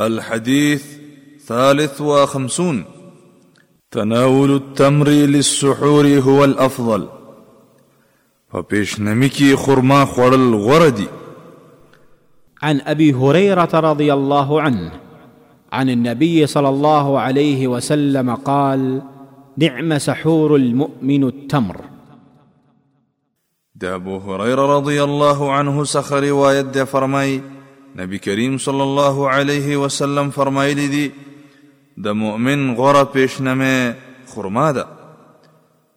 الحديث ثالث وخمسون تناول التمر للسحور هو الافضل په نمكي خرما خور غوره عن ابي هريره رضي الله عنه عن النبي صلى الله عليه وسلم قال نعم سحور المؤمن التمر د ابو هريره رضی الله عنه څخه روایت دی فرمای نبی کریم صلی الله علیه وسلم فرمایلی دی د مؤمن غره پیشنمه خرما ده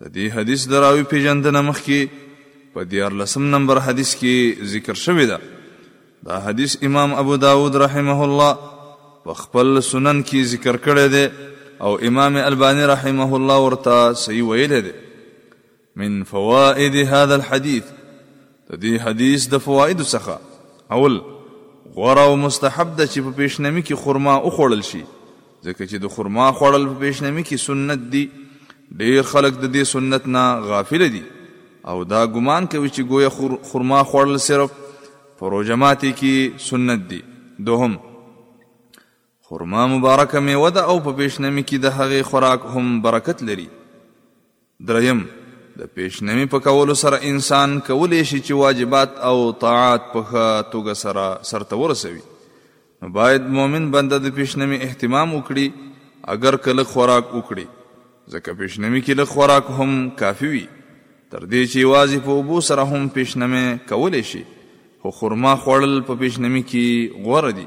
د دې حدیث دراوی پیجندنه مخکي په دیار لسم نمبر حدیث کې ذکر شوی ده دا حدیث امام ابو داود رحمه الله په خپل سنن کې ذکر کړی دی او امام البانی رحمه الله ورته صحیح ویلی دی من فوائد هذا الحديث د دې حدیث د فواید څخه اول غوره او مستحب ده چې په پیشنمی کې خرما وخوړل شي ځکه چې د خرما خوړل په پیشنمی کې سنت دي ډیر خلک د دې سنت نه غافل دي او دا ګمان کوي چې گویا خرما خوړل صرف پروجماتي کې سنت دي دوهم خرما مبارکه مېوه ده او په پېشنمي کې د هغې خوراک هم برکت لري. درېیم، د پېشنمي په کولو سره انسان کولی شي چې واجبات او طاعات په ښه توګه سره سرته ورسوي. نو باید مؤمن بنده د پېشنمي اهتمام وکړي، اګر که لږ خوراک وکړي. ځکه پیشنمی کې لږ خوراک هم کافي وي تر دې چې یوازې په اوبو سره هم پیشنمی کولی شي خو خرما خوړل په پیشنمی کې غوره دي.